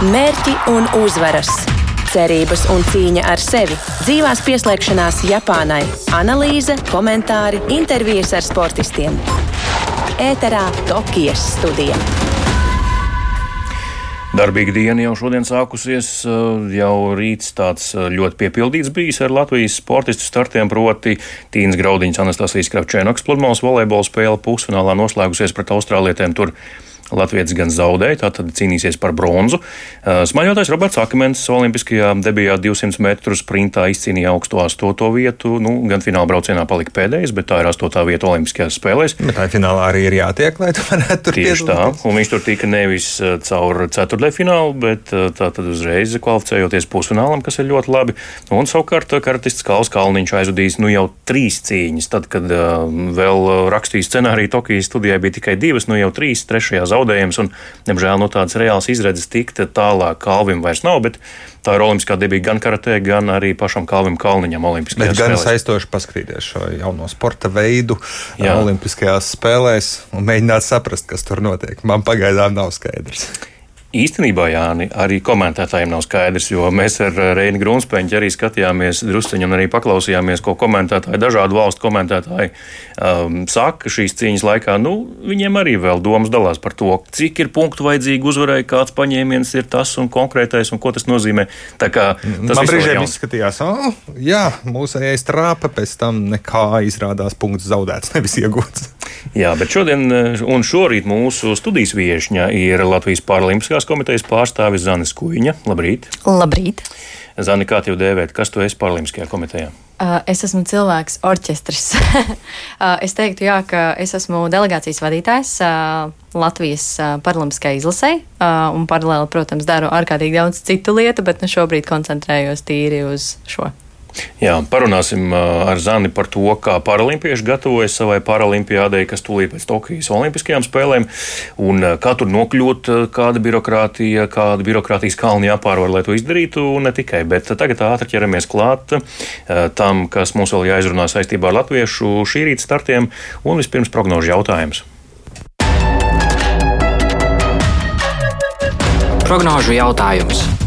Mērķi un uzvaras, cerības un cīņa ar sevi, dzīvās pieslēgšanās Japānai, analīze, komentāri, intervijas ar sportistiem. Ēterā Tokijas studija. Darbīga diena jau šodien sākusies, jau rīts tāds ļoti piepildīts bijis ar Latvijas sportistu startiem, proti Tīnas Graudiņas, Anastasijas Kravčēnoks pludmales volejbola spēle pusfinālā noslēgusies pret Austrālietēm. Tur Latvijas gan zaudēja, tātad cīnīsies par bronzu. Smaļotais Roberts Akmens Olimpiskajā debijā 200 metru sprintā izcīnīja augsto 8. vietu. Nu, gan fināla braucienā palika pēdējais, bet tā ir 8. vieta Olimpiskajās spēlēs. Bet tā finālā arī ir jātiek, lai tu varētu tur Tieši tā, un viņš tur tika nevis caur ceturtajā finālu, bet tā tad uzreiz kvalificējoties pusfinālam, kas ir ļoti labi. Un savukārt karatists Kals Kalniņš aizvadījis nu jau trīs cīņas. Tad, kad uh, vēl rakstīja scenāriju Tokijas studijai, bija tikai divas, nu jau trīs, trešajā zaudējumā zaudējums. Un, diemžēl no tādas reālas izredzes tikt tālāk Kalvim vairs nav. Tā ir olimpiskā debija gan karatē, gan arī pašam Kalvim Kalniņam. Bet gan spēlēs. aizstoši paskatīties šo jauno sporta veidu Jā. Olimpiskajās spēlēs un mēģināt saprast, kas tur notiek. Man pagaidām nav skaidrs. Īstenībā, Jāni, arī komentētājiem nav skaidrs, jo mēs ar Reini Grunsteņu arī skatījāmies druskuļi un arī paklausījāmies, ko komentētāji, dažādu valstu komentētāji um, saka šīs cīņas laikā. Nu, viņiem arī vēl domas dalās par to, cik ir punktu vajadzīgi uzvarai, kāds paņēmiens ir tas un konkrētais un ko tas nozīmē. Tā kā tas man brīžiem izskatījās, oh, jā, mūsējais trāpa, pēc tam nekā izrādās punkts zaudēts, nevis iegūts. Jā, bet šodien un šorīt mūsu studijas viesņa ir Latvijas Paralimpiskā Olimpiskās komitejas pārstāvis Zanis Kuiņa. Labrīt! Labrīt! Zani, kā tev dēvēt, kas tu esi Paralimpiskajā komitejā? Es esmu cilvēks, orķestris. es teiktu, jā, ka es esmu delegācijas vadītājs Latvijas paralimpiskajai izlasē, uh, un paralēli, protams, daru ārkārtīgi daudz citu lietu, bet nu, šobrīd koncentrējos tīri uz šo. Jā, parunāsim ar Zani par to, kā paralimpieši gatavojas savai paralimpiādei, kas tūlīt pēc Tokijas Olimpiskajām spēlēm, un kā tur nokļūt, kāda birokrātija, kāda birokrātijas kalni jāpārvar, lai to izdarītu, ne tikai. Bet tagad ātri ķeramies klāt tam, kas mums vēl jāizrunā saistībā ar latviešu šī rīta startiem, un vispirms prognožu jautājums. Prognožu jautājums.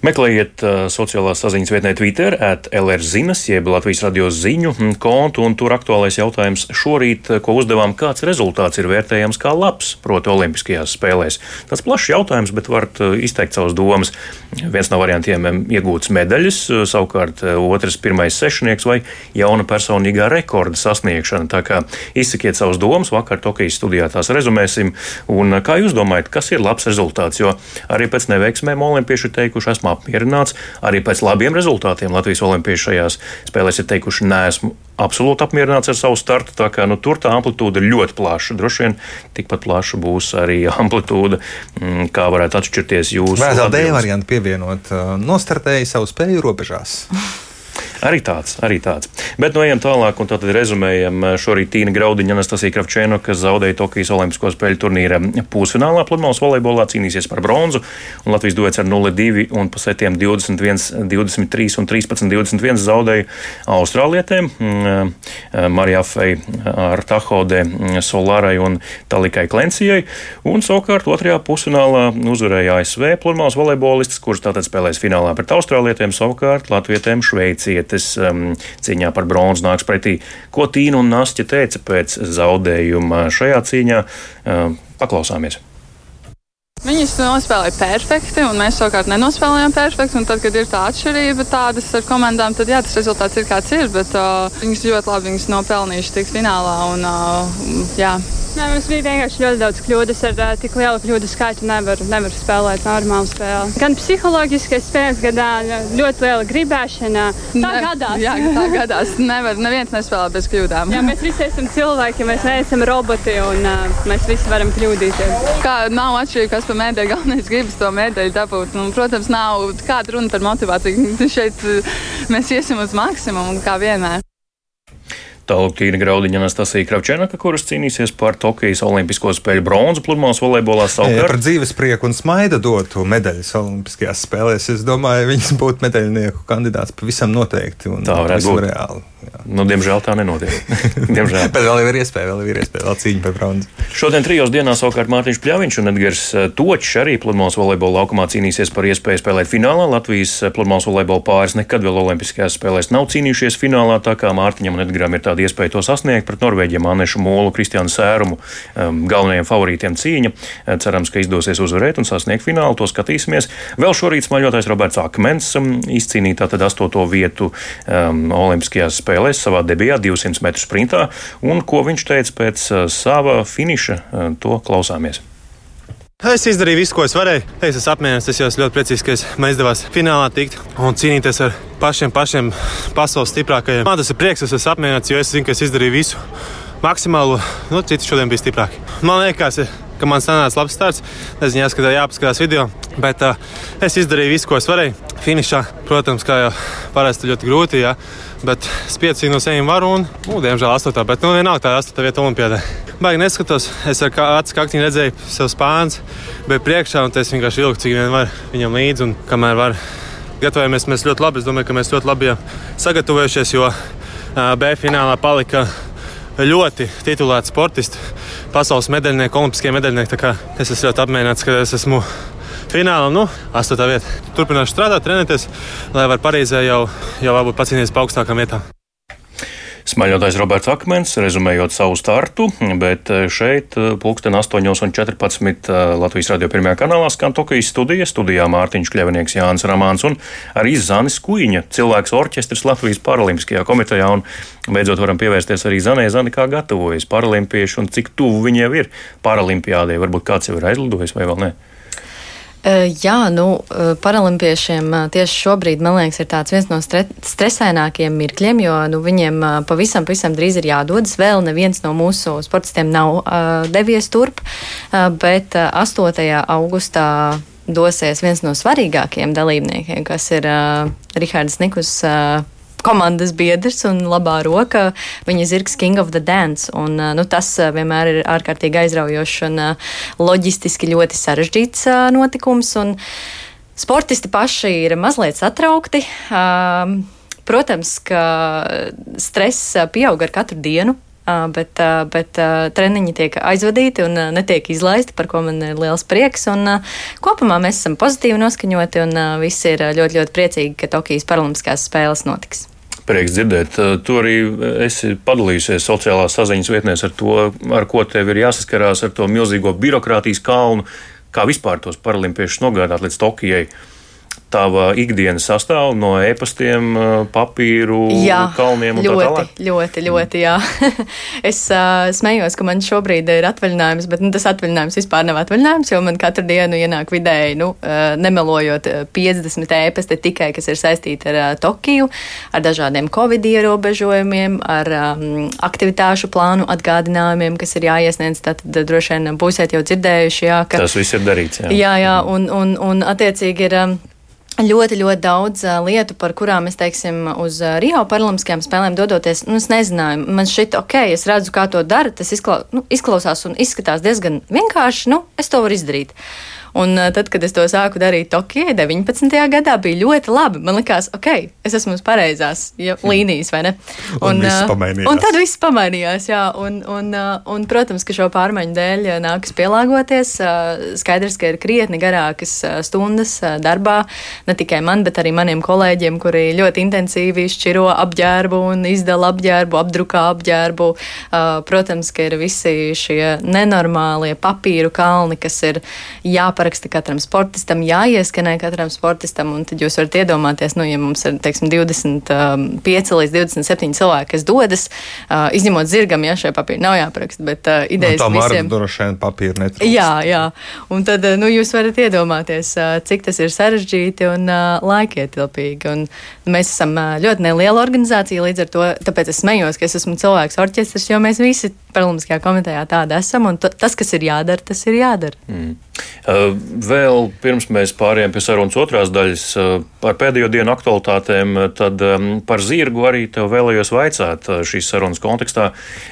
Meklējiet uh, sociālās saziņas vietnē Twitter, LR zinas, jeb Latvijas radio ziņu kontu, un tur aktuālais jautājums šorīt, uh, ko uzdevām, kāds rezultāts ir vērtējams kā labs, proti, Olimpiskajās spēlēs. Tas plašs jautājums, bet varat uh, izteikt savas domas. Viens no variantiem um, - iegūts medaļas, uh, savukārt otrs - pirmais sešnieks vai jauna personīgā rekorda sasniegšana. Tā kā izsakiet savas domas, vakar Tokijas studijā tās rezumēsim. Un kā jūs domājat, kas ir labs rezultāts? Jo arī pēc neveiksmēm olimpieši ir teikuši, esmu apmierināts. Arī pēc labiem rezultātiem Latvijas olimpieši šajās spēlēs ir teikuši, neesmu absolūti apmierināts ar savu startu. Tā kā nu, tur tā amplitūda ir ļoti plaša. Droši vien tikpat plaša būs arī amplitūda, mm, kā varētu atšķirties jūsu. Vēl tādu D variantu pievienot, nostartēja savu spēju robežās. Arī tāds, arī tāds. Bet nu ejam tālāk un tātad rezumējam šorīt Tīna Graudiņa, Anastasija Kravčēno, kas zaudēja Tokijas Olimpisko spēļu turnīra pusfinālā pludmales volejbolā, cīnīsies par bronzu. Un Latvijas duets ar 0-2 un pa setiem 21, 23 un 13, 21 zaudēja Austrālietēm. Mm, Marijā Fei ar Tahodē, Solārai un Talikai Klencijai. Un savukārt otrajā pusfinālā uzvarēja ASV pludmales volejbolists, kurš tātad spēlēs finālā pret Austrālietēm, savukārt Latvietēm Šveiciet sievietes um, cīņā par bronzu nāks pretī. Ko Tīna un Nastja teica pēc zaudējuma šajā cīņā? Um, paklausāmies! Viņas nospēlēja perfekti, un mēs savukārt nenospēlējām perfekti. Tad, kad ir tā atšķirība tādas ar komandām, tad jā, tas rezultāts ir kāds ir. Bet uh, viņas ļoti labi viņas nopelnījuši tikt finālā. Un, uh, jā, Nē, mums bija vienkārši ļoti daudz kļūdas. Ar uh, tik lielu kļūdu skaitu nevar, nevar spēlēt normālu spēli. Gan psiholoģiskais spēles, gan ļoti liela gribēšana. Tā ne, gadās. Jā, tā gadās. Nevar, neviens nespēlē bez kļūdām. Jā, mēs visi esam cilvēki, mēs neesam roboti un uh, mēs visi varam kļūdīties. Kā nav atšķirība, kas par medaļu galvenais gribas to medaļu dabūt. Un, protams, nav kāda runa par motivāciju. Šeit mēs iesim uz maksimumu kā vienmēr. Tālāk Tīna Graudiņa, Anastasija Kravčēnaka, kuras cīnīsies par Tokijas Olimpisko spēļu bronzu pludmales volejbolā. Ja par dzīves prieku un smaidu dotu medaļas Olimpiskajās spēlēs, es domāju, viņas būtu medaļnieku kandidāts pavisam noteikti. Tā varētu būt reāli. Jā. Nu, diemžēl tā nenotiek. diemžēl. Bet vēl ir iespēja, vēl ir iespēja, vēl cīņa par bronzu. Šodien trijos dienās savukārt Mārtiņš Pļaviņš un Edgars eh, Točs arī pludmales volejbola laukumā cīnīsies par iespēju spēlēt finālā. Latvijas eh, pludmales volejbola pāris nekad vēl Olimpiskajās spēlēs nav cīnījušies finālā, tā kā Mārtiņam un Edgaram ir tāda iespēja to sasniegt pret Norvēģiem Annešu Molu, Kristiānu Sērumu, um, galvenajiem favorītiem cīņa. Eh, cerams, ka izdosies uzvarēt un sasniegt finālu. To skatīsimies. Vēl šorīt smaļotais Roberts Akmens um, izcīnīja tātad astoto vietu um, Olimpiskajās spēlēs savā debijā 200 metru sprintā. Un ko viņš teica pēc uh, sava finiša, uh, to klausāmies. Es izdarīju visu, ko es varēju. Es esmu apmierināts. Es jau esmu ļoti priecīgs, ka man izdevās finālā tikt un cīnīties ar pašiem, pašiem pasaules stiprākajiem. Man tas ir prieks, es esmu apmierināts, jo es zinu, ka es izdarīju visu maksimālu. Nu, citi šodien bija stiprāki. Man liekas, ka man sanāca labs starts. Nezinu, jāskatās, jāpaskatās video. Bet uh, es izdarīju visu, ko es varēju. Finišā, protams, kā jau parasti ļoti grūti, jā, bet spiedzi no sevis varu un, nu, diemžēl, astotā. Bet, nu, vienalga tā astotā vieta Olimpijādē. Baigi neskatos, es ar acu kaktiņu redzēju sev spāns, bija priekšā un es vienkārši vilku, cik vien var viņam līdzi un kamēr var. Gatavojamies mēs ļoti labi. Es domāju, ka mēs ļoti labi sagatavojušies, jo B finālā palika ļoti titulēti sportisti, pasaules medaļnieki, olimpiskie medaļnieki. Es esmu ļoti apmierināts, ka es esmu finālā, nu, astotā vietā. Turpināšu strādāt, trenēties, lai varētu Parīzē jau, jau varbūt pacīnīties pa augstākām vietām. Smaļotais Roberts Akmens, rezumējot savu startu, bet šeit pulksten 8.14 Latvijas radio pirmajā kanālā skan Tokijas studija. Studijā Mārtiņš Kļavinieks, Jānis Ramāns un arī Zanis Kuiņa, cilvēks orķestris Latvijas Paralimpiskajā komitejā. Un beidzot varam pievērsties arī Zanē, Zani, kā gatavojas paralimpieši un cik tuvu viņiem ir paralimpiādē. Varbūt kāds jau ir aizlidojis vai vēl ne? Jā, nu, paralimpiešiem tieši šobrīd, man liekas, ir viens no stre stresainākajiem mirkļiem, jo nu, viņiem pavisam, pavisam drīz ir jādodas. Vēl neviens no mūsu sportistiem nav uh, devies turp, uh, bet uh, 8. augustā dosies viens no svarīgākajiem dalībniekiem, kas ir uh, Rihards Nikus. Uh, komandas biedrs un labā roka. Viņa zirgs King of the Dance. Un, nu, tas vienmēr ir ārkārtīgi aizraujošs un loģistiski ļoti sarežģīts notikums. Un sportisti paši ir mazliet satraukti. Protams, ka stress pieaug ar katru dienu. Bet, bet treniņi tiek aizvadīti un netiek izlaisti, par ko man ir liels prieks. Un, kopumā mēs esam pozitīvi noskaņoti un visi ir ļoti, ļoti priecīgi, ka Tokijas Paralimpiskās spēles notiks. Prieks dzirdēt. Tu arī esi padalījusies sociālās saziņas vietnēs ar to, ar ko tev ir jāsaskarās ar to milzīgo birokrātijas kalnu, kā vispār tos paralimpiešus nogādāt līdz Tokijai tava ikdienas sastāv no e-pastiem, papīru, jā, kalniem un ļoti, tā tālāk? Ļoti, ļoti, jā. es uh, smējos, ka man šobrīd ir atvaļinājums, bet nu, tas atvaļinājums vispār nav atvaļinājums, jo man katru dienu ienāk vidēji, nu, uh, nemelojot 50 e-pasti tikai, kas ir saistīti ar uh, Tokiju, ar dažādiem covid ierobežojumiem, ar um, aktivitāšu plānu atgādinājumiem, kas ir jāiesniedz. Tad droši vien būsiet jau dzirdējuši, jā, ka tas viss ir darīts. Jā, jā, jā un, un, un attiecīgi ir. Um, ļoti, ļoti daudz uh, lietu, par kurām es, teiksim, uz uh, Rio paralimpiskajām spēlēm dodoties, nu, es nezināju. Man šķiet, ok, es redzu, kā to dara, tas izkla, nu, izklausās un izskatās diezgan vienkārši, nu, es to varu izdarīt. Un uh, tad, kad es to sāku darīt Tokijai 19. gadā, bija ļoti labi. Man liekas, ok, es esmu uz pareizās ja, līnijas, vai ne? Un, un, uh, un tad viss pamainījās, jā. Un, un, uh, un, protams, ka šo pārmaiņu dēļ nākas pielāgoties. Skaidrs, ka ir krietni garākas stundas darbā, ne tikai man, bet arī maniem kolēģiem, kuri ļoti intensīvi šķiro apģērbu un izdala apģērbu, apdrukā apģērbu. Protams, ka ir visi šie nenormālie papīru kalni, kas ir jāpārāk jāparaksta katram sportistam, jāieskanē katram sportistam. Tad jūs varat iedomāties, nu, ja mums ir teiksim, 25 um, līdz 27 cilvēki, kas dodas, uh, izņemot zirgam, ja šie papīri nav jāparaksta. Bet uh, idejas no, nu, visiem... droši vien papīri netrūkst. Jā, jā. Un tad uh, nu, jūs varat iedomāties, uh, cik tas ir sarežģīti un uh, laikietilpīgi. Un mēs esam uh, ļoti neliela organizācija līdz ar to, tāpēc es smējos, ka es esmu cilvēks orķestris, jo mēs visi Paralimpiskajā komitejā tāda esam, un tas, kas ir jādara, tas ir jādara. Mm. Uh, vēl pirms mēs pārējām pie sarunas otrās daļas uh, par pēdējo dienu aktualitātēm, uh, tad um, par zirgu arī tev vēlējos vaicāt šīs sarunas kontekstā.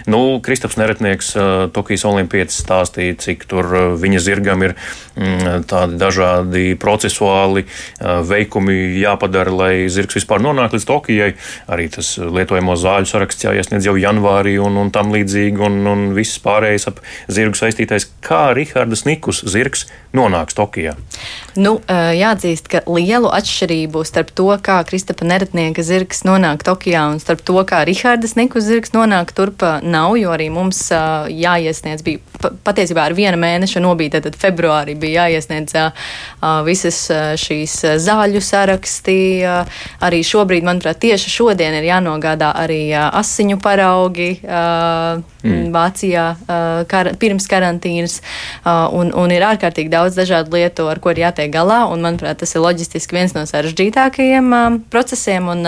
Nu, Kristaps Neretnieks, Tokijas olimpietis stāstīja, cik tur viņa zirgam ir mm, tādi dažādi procesuāli veikumi jāpadara, lai zirgs vispār nonāk līdz Tokijai. Arī tas lietojamo zāļu saraksts jāiesniedz jau janvārī un, un tam līdzīgi, un, un viss pārējais ap zirgu saistītais. Kā Rihardas Nikus zirgs nonāks Tokijā? Nu, jāatzīst, ka lielu atšķirību starp to, kā Kristapa Neretnieka zirgs nonāk Tokijā un starp to, kā Rihardas Nikus zirgs nonāk turp, nav, jo arī mums jāiesniedz bija patiesībā ar viena mēneša nobīde, tad februārī bija jāiesniedz visas šīs zāļu saraksti. Arī šobrīd, manuprāt, tieši šodien ir jānogādā arī asiņu paraugi mm. Vācijā kar, pirms karantīnas. Un, un ir ārkārtīgi daudz dažādu lietu, ar ko ir jātiek galā. Un, manuprāt, tas ir loģistiski viens no sarežģītākajiem procesiem. Un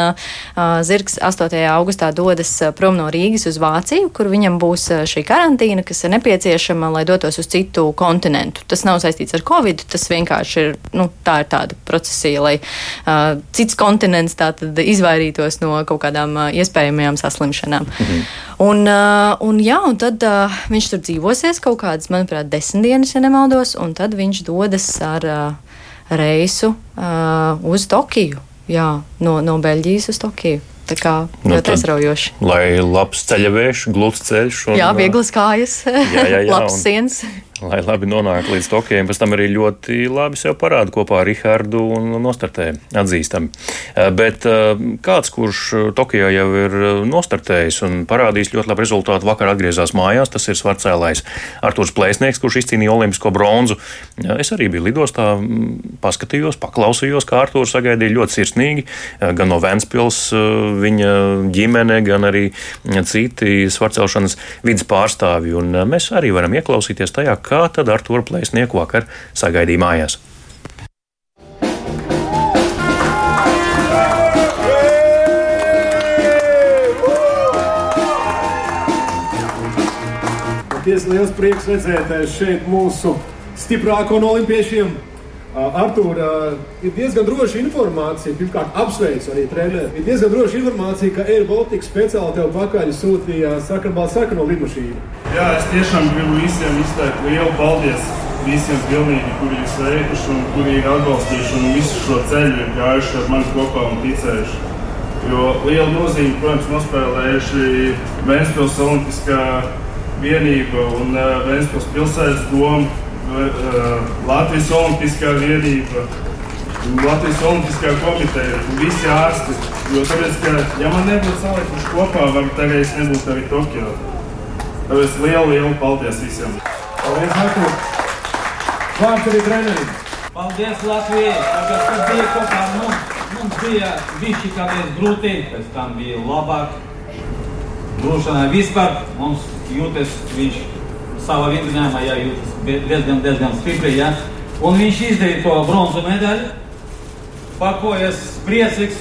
zirgs 8. augustā dodas prom no Rīgas uz Vāciju, kur viņam būs šī karantīna, kas ir nepieciešama nepieciešama, lai dotos uz citu kontinentu. Tas nav saistīts ar covid, tas vienkārši ir, nu, tā ir tāda procesija, lai uh, cits kontinents tātad izvairītos no kaut kādām uh, iespējamajām saslimšanām. Mhm. Un, uh, un, jā, un tad uh, viņš tur dzīvosies kaut kādas, manuprāt, desmit dienas, ja nemaldos, un tad viņš dodas ar uh, reisu uh, uz Tokiju. Jā, no, no Beļģijas uz Tokiju. Tā kā nu, ļoti aizraujoši. Lai labs ceļavējš, gluds ceļš. Un, jā, vieglas kājas, jā, jā, jā, labs sienas lai labi nonāktu līdz Tokijai. Pēc tam arī ļoti labi sev parāda kopā ar Rihardu un nostartē atzīstami. Eh, bet eh, kāds, kurš Tokijā jau ir nostartējis un parādījis ļoti labu rezultātu, vakar atgriezās mājās, tas ir svarcēlājs Artūrs Plēsnieks, kurš izcīnīja olimpisko bronzu. Eh, es arī biju lidostā, paskatījos, paklausījos, kā Artūrs sagaidīja ļoti sirsnīgi, gan no Ventspils viņa ģimene, gan arī citi svarcelšanas vidas pārstāvji. Un mēs arī varam ieklausīties tajā, kā tad ar to plēsnieku vakar sagaidīja mājās. Tiesa liels prieks redzēt eh, šeit mūsu stiprāko no olimpiešiem. Artur, ir diezgan droša informācija, pirmkārt, apsveicu arī treneru. Ir diezgan droša informācija, ka Air Baltica speciāli tev pakaļ sūtīja sakarbalts sarkano lidmašīnu. Jā, es tiešām gribu visiem izteikt lielu paldies. Visiem pilnīgi, kuri ir sveikuši un kuri ir atbalstījuši un visu šo ceļu ir gājuši ar mani kopā un ticējuši. Jo liela nozīme, protams, nospēlējuši Vēnspils Olimpiskā vienība un Vēnspils pilsētas doma Latvijas Olimpiskā vienība, Latvijas Olimpiskā komiteja visi ārsti. Jo tāpēc, ka, ja man nebūtu salikuši kopā, varbūt tagad es nebūtu arī Tokijā. Tāpēc lielu, lielu paldies visiem! Paldies, Marku! Vārds arī trenerim! Paldies Latvijai! Tāpēc, kad bija kaut kā, nu, mums bija viši kādreiz grūti, pēc tam bija labāk. Grūšanai vispār mums jūtas viņš savā vingrinājumā jājūtas diezgan, diezgan stipri. Ja? Un viņš izdarīja to bronzu medaļu. Pakojas priecīgs,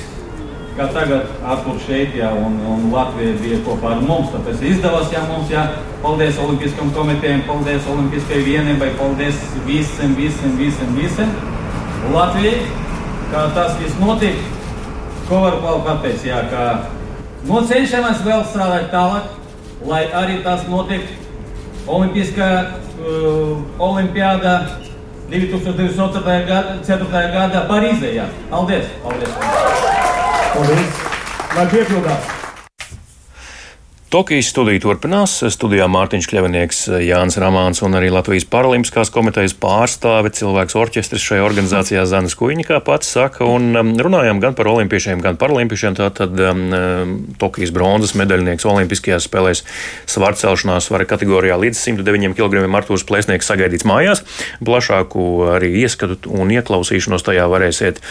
ka tagad Artur šeit, ja, un, un Latvija bija kopā ar mums. Tāpēc izdevās, ja mums, ja, paldies Olimpiskam komitejam, paldies Olimpiskajai vienībai, paldies visiem, visiem, visiem, visiem. Latvijai, kā tas viss notika, ko var pateikt, ja, ka nu, cenšamies vēl strādāt tālāk, lai arī tas notiktu Olimpiskā uh, olimpiāda 2024. gada, gada Parīzē. Jā. Paldies! Paldies! Paldies! Lai piepildās! Tokijas studija turpinās. Studijā Mārtiņš Kļavinieks, Jānis Ramāns un arī Latvijas Paralimpiskās komitejas pārstāve, cilvēks orķestris šajā organizācijā Zanas Kuiņa, kā pats saka, un um, runājām gan par olimpiešiem, gan paralimpiešiem. Tātad um, um Tokijas bronzas medaļnieks Olimpiskajās spēlēs svarcelšanā svara kategorijā līdz 109 kg Artūrs Plēsnieks sagaidīts mājās. Plašāku arī ieskatu un ieklausīšanos tajā varēsiet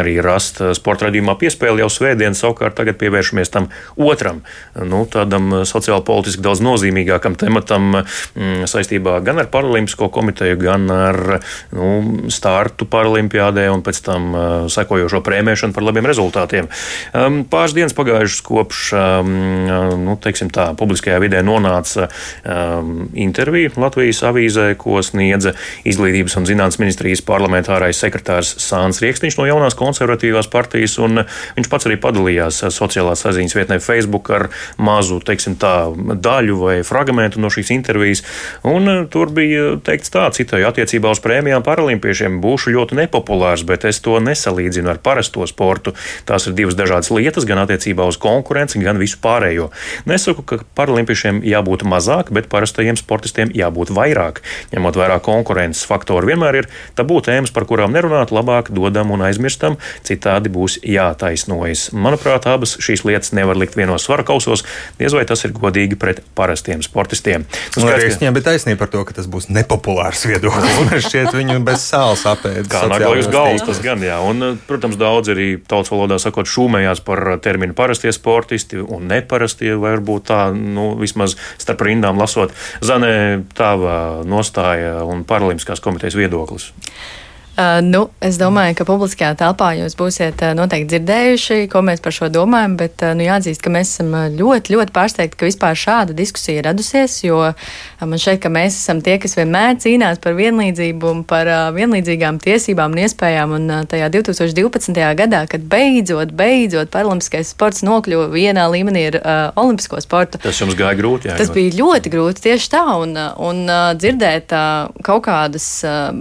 arī rast sporta radījumā piespēli jau svētdien, savukārt tagad pievēršamies tam otram. Nu, tādam kādam sociāli politiski daudz nozīmīgākam tematam mm, saistībā gan ar Paralimpisko komiteju, gan ar nu, startu Paralimpiādē un pēc tam uh, sekojošo prēmēšanu par labiem rezultātiem. Um, pāris dienas pagājušas kopš, um, nu, teiksim tā, publiskajā vidē nonāca um, intervija Latvijas avīzē, ko sniedza Izglītības un zinātnes ministrijas parlamentārais sekretārs Sāns Rieksniņš no jaunās konservatīvās partijas, un viņš pats arī padalījās sociālās saziņas vietnē Facebook ar mazu, teiksim tā, daļu vai fragmentu no šīs intervijas, un uh, tur bija teikts tā, citēju, attiecībā uz prēmijām paralimpiešiem būšu ļoti nepopulārs, bet es to nesalīdzinu ar parasto sportu. Tās ir divas dažādas lietas, gan attiecībā uz konkurenci, gan visu pārējo. Nesaku, ka paralimpiešiem jābūt mazāk, bet parastajiem sportistiem jābūt vairāk. Ņemot vērā konkurences faktoru, vienmēr ir tabū tēmas, par kurām nerunāt, labāk dodam un aizmirstam, citādi būs jātaisnojas. Manuprāt, abas šīs lietas nevar likt vienos svara kausos, diez vai tas ir godīgi pret parastiem sportistiem. Skaidrs, arī viņam bija taisnība par to, ka tas būs nepopulārs viedoklis. Man šķiet, viņu bez sāls apēdas. Kā nagla uz galvas, tas gan jā. Un, protams, daudz arī tautas valodā sakot šūmējās par terminu parastie sportisti un neparastie, varbūt tā, nu, vismaz starp rindām lasot. Zanē, tava nostāja un paralimpiskās komitejas viedoklis. Uh, nu, es domāju, ka publiskajā telpā jūs būsiet uh, noteikti dzirdējuši, ko mēs par šo domājam, bet uh, nu, jāatzīst, ka mēs esam ļoti, ļoti pārsteigti, ka vispār šāda diskusija ir radusies, jo man šeit, ka mēs esam tie, kas vienmēr cīnās par vienlīdzību un par vienlīdzīgām tiesībām un iespējām, un tajā 2012. gadā, kad beidzot, beidzot paralimpiskais sports nokļuva vienā līmenī ar olimpisko sportu. Tas jums gāja grūti, jā. Tas bija ļoti grūti tieši tā, un, un dzirdēt kaut kādas uh,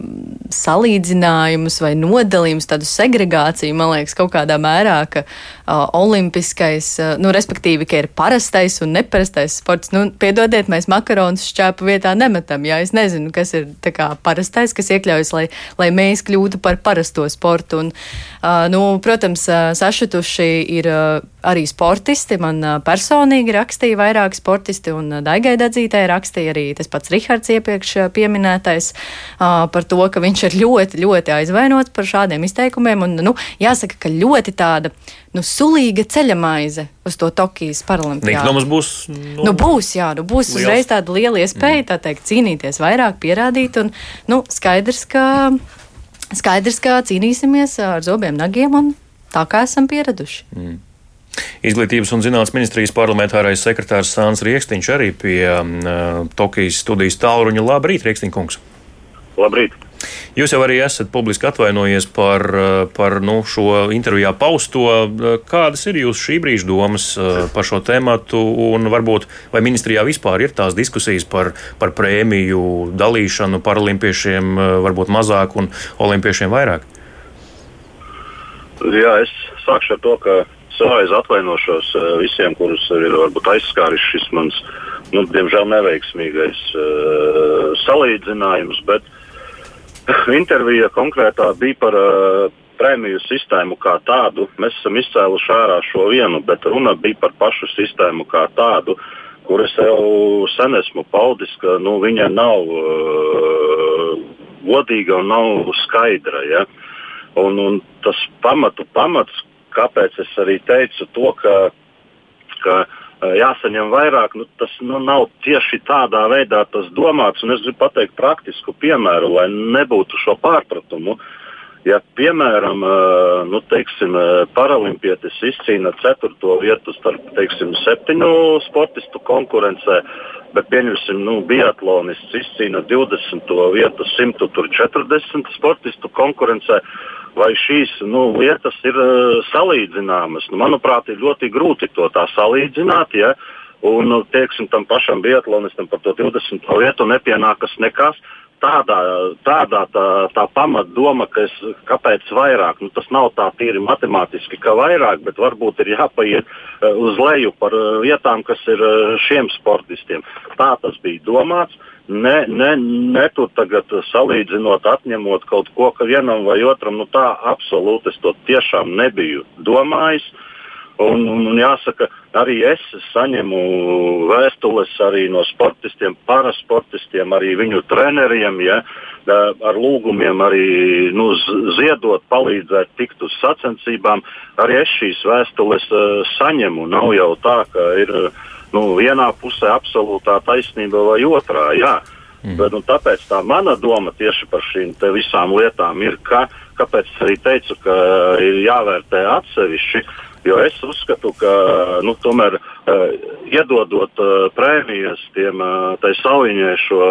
salīdzinājumus, vai nodalījumus, tādu segregāciju, man liekas, kaut kādā mērā, ka uh, olimpiskais, uh, nu, respektīvi, ka ir parastais un neparastais sports. Nu, piedodiet, mēs makaronus šķēpu vietā nemetam, jā, es nezinu, kas ir tā kā parastais, kas iekļaujas, lai, lai mēs kļūtu par parasto sportu. Un, uh, nu, protams, uh, sašutuši ir uh, arī sportisti. Man uh, personīgi rakstīja vairāki sportisti, un uh, Daigai Dadzītē rakstīja arī tas pats Rihards iepriekš pieminētais uh, par to, ka viņš ir ļoti, ļoti ļoti aizvainots par šādiem izteikumiem. Un, nu, jāsaka, ka ļoti tāda nu, sulīga ceļamaize uz to Tokijas paralimpiādu. Nu, būs, nu, nu, būs, jā, nu, būs liels. uzreiz tāda liela iespēja, mm. tā teikt, cīnīties vairāk, pierādīt. Un, nu, skaidrs, ka, skaidrs, ka cīnīsimies ar zobiem, nagiem un tā kā esam pieraduši. Mm. Izglītības un zinātnes ministrijas parlamentārais sekretārs Sāns Rieksniņš arī pie uh, Tokijas studijas tālruņa. Labrīt, Rieksniņkungs! Labrīt! Jūs jau arī esat publiski atvainojies par, eh, par nu, šo intervijā pausto. Kādas ir jūsu šī brīža domas eh, par šo tēmatu? Un varbūt vai ministrijā vispār ir tās diskusijas par, par prēmiju dalīšanu paralimpiešiem eh, varbūt mazāk un olimpiešiem vairāk? Jā, es sākšu ar to, ka savaiz atvainošos visiem, kurus ir varbūt aizskāris šis mans, nu, diemžēl neveiksmīgais uh, salīdzinājums. Bet, uh, Intervija konkrētā bija par uh, prēmiju sistēmu kā tādu. Mēs esam izcēluši ārā šo vienu, bet runa bija par pašu sistēmu kā tādu, kur es jau sen esmu paudis, ka nu, viņa nav uh, godīga un nav skaidra. Ja? Un, un tas pamatu pamats, kāpēc es arī teicu to, ka, ka uh, Eh, jāsaņem vairāk, nu, tas nu, nav tieši tādā veidā tas domāts. Es gribu pateikt praktisku piemēru, lai nebūtu šo pārpratumu. Ja, piemēram, eh, nu, teiksim, eh, paralimpietis izcīna 4. vietu starp teiksim, septiņu sportistu konkurencē, bet pieņemsim, nu, biatlonists izcīna 20. vietu 140 sportistu konkurencē vai šīs nu, lietas ir uh, salīdzināmas. Nu, manuprāt, ir ļoti grūti to tā salīdzināt. Ja? Un, nu, teiksim, tam pašam biatlonistam par to 20. vietu nepienākas nekas. Tādā, tādā tā, tā pamatdoma, ka es, kāpēc vairāk, nu, tas nav tā tīri matemātiski, ka vairāk, bet varbūt ir jāpaiet uh, uz leju par uh, vietām, kas ir uh, šiem sportistiem. Tā tas bija domāts. Uh, ne, ne, ne tur tagad salīdzinot, atņemot kaut ko vienam vai otram. Nu, tā absolūti es to tiešām nebiju domājis. Un, un, un jāsaka, arī es saņemu vēstules arī no sportistiem, parasportistiem, arī viņu treneriem, ja, ar lūgumiem arī nu, ziedot, palīdzēt tikt uz sacensībām. Arī es šīs vēstules uh, saņemu. Nav jau tā, ka ir uh, nu, vienā pusē absolūtā taisnība vai otrā. Jā. Mm. Bet, nu, tāpēc tā mana doma tieši par šīm visām lietām ir, ka, kāpēc arī teicu, ka ir jāvērtē atsevišķi. Jo es uzskatu, ka nu, tomēr uh, iedodot uh, prēmijas tiem uh, saujiņai šo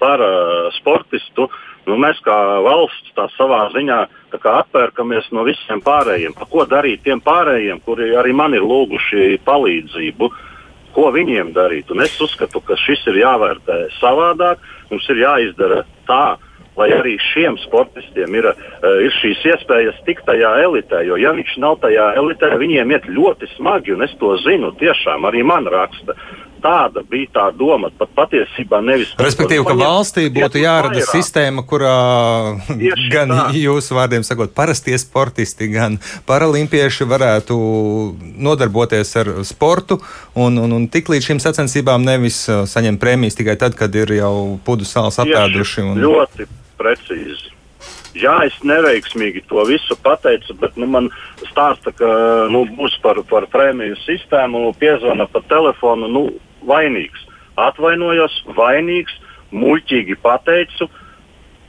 para sportistu, nu, mēs kā valsts tā savā ziņā tā atpērkamies no visiem pārējiem. Pa ko darīt tiem pārējiem, kuri arī man ir lūguši palīdzību? Ko viņiem darīt? Un es uzskatu, ka šis ir jāvērtē savādāk. Mums ir jāizdara tā, lai arī šiem sportistiem ir, uh, ir šīs iespējas tikt tajā elitē. Jo, ja viņš nav tajā elitē, viņiem iet ļoti smagi, un es to zinu. Tiešām arī man raksta. Tāda bija tā doma, pat patiesībā nevis. Respektīvi, ka valstī būtu jārada vairāk. sistēma, kurā Tieši gan tā. jūsu vārdiem sakot, parastie sportisti, gan paralimpieši varētu nodarboties ar sportu un, un, un tik līdz šīm sacensībām nevis uh, saņemt prēmijas tikai tad, kad ir jau pudu salas apēduši. Un... Ļoti precīzi. Jā, es neveiksmīgi to visu pateicu, bet nu, man stāsta, ka nu, būs par, par prēmiju sistēmu, piezvana pa telefonu, nu, vainīgs. Atvainojos, vainīgs, muļķīgi pateicu,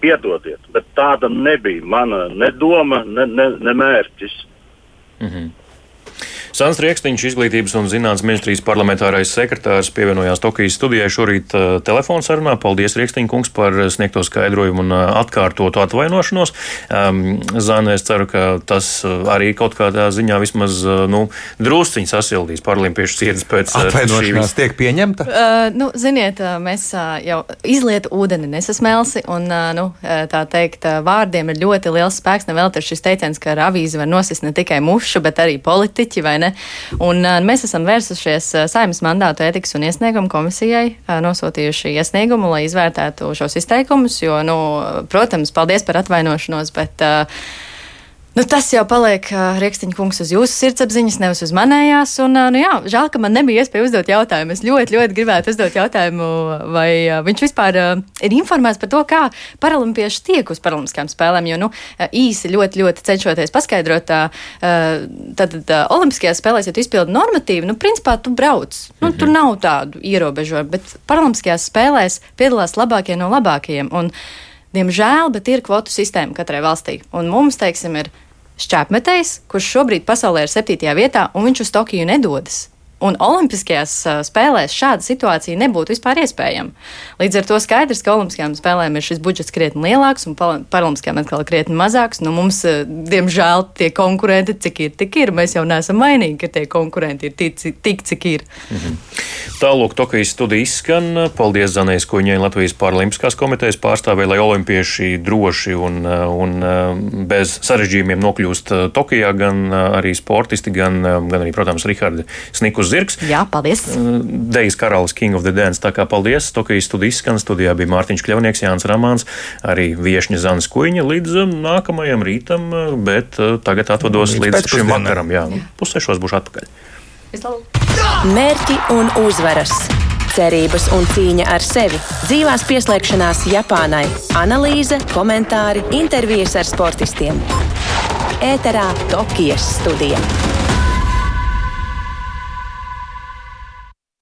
piedodiet, bet tāda nebija mana ne doma, ne, ne, ne mērķis. Mm -hmm. Sāns Rieksniņš, izglītības un zinātnes ministrijas parlamentārais sekretārs, pievienojās Tokijas studijai šorīt uh, telefonu sarunā. Paldies, Rieksniņ kungs, par sniegto skaidrojumu un uh, atkārtotu atvainošanos. Um, Zāne, es ceru, ka tas uh, arī kaut kādā ziņā vismaz uh, nu, drusciņi sasildīs paralimpiešu sirds pēc uh, atvainošanās tiek pieņemta? Uh, nu, ziniet, uh, mēs uh, jau izlietu ūdeni nesasmelsi un, uh, nu, tā teikt, uh, vārdiem ir ļoti liels spēks. Nevēl ir šis teiciens, ka ar avīzi var nosist ne tikai mušu, bet arī politiķi, vai? Un, uh, mēs esam vērsušies uh, saimnes mandātu ētikas un iesniegumu komisijai, uh, nosūtījuši iesniegumu, lai izvērtētu šos izteikumus, jo, nu, protams, paldies par atvainošanos, bet uh, Nu, tas jau paliek uh, Rieksniņa kungs uz jūsu sirdsapziņas, nevis uz manējās. Un, uh, nu, jā, žēl, ka man nebija iespēja uzdot jautājumu. Es ļoti, ļoti gribētu uzdot jautājumu, vai uh, viņš vispār uh, ir informēts par to, kā paralimpieši tiek uz paralimpiskām spēlēm. Jo nu, īsi ļoti, ļoti cenšoties paskaidrot, uh, tad uh, Olimpiskajās spēlēs, ja tu izpildi normatīvu, nu, principā tu brauc. Nu, -hmm. Tur nav tādu ierobežojumu, bet Paralimpiskajās spēlēs piedalās labākie no labākajiem. Un, Diemžēl, bet ir kvotu sistēma katrai valstī. Un mums, teiksim, ir šķēpmetējs, kurš šobrīd pasaulē ir septītajā vietā, un viņš uz Tokiju nedodas. Un Olimpiskajās spēlēs šāda situācija nebūtu vispār iespējama. Līdz ar to skaidrs, ka Olimpiskajām spēlēm ir šis budžets krietni lielāks un Paralimpiskajām atkal krietni mazāks. Nu, mums, diemžēl, tie konkurenti, cik ir, tik ir. Mēs jau neesam vainīgi, ka tie konkurenti ir tik, tik cik ir. Mhm. Tālāk, Tokijas studija izskan. Paldies Zanēs Kuņai, Latvijas Paralimpiskās komitejas pārstāvē, lai olimpieši droši un, un bez sarežģījumiem nokļūst Tokijā, gan arī sportisti, gan, gan arī, protams, Rihardi Snikus zirgs. Jā, paldies. Dejas karalis King of the Dance. Tā kā paldies. Tokijas studijas skan. Studijā bija Mārtiņš Kļavnieks, Jānis Ramāns, arī viešņa Zanas Kuiņa līdz nākamajam rītam, bet tagad atvados līdz, līdz šim vakaram. Jā, jā. pussešos būšu atpakaļ. Mērķi un uzvaras! Cerības un cīņa ar sevi, dzīvās pieslēgšanās Japānai, analīze, komentāri, intervijas ar sportistiem. Ēterā Tokijas studija.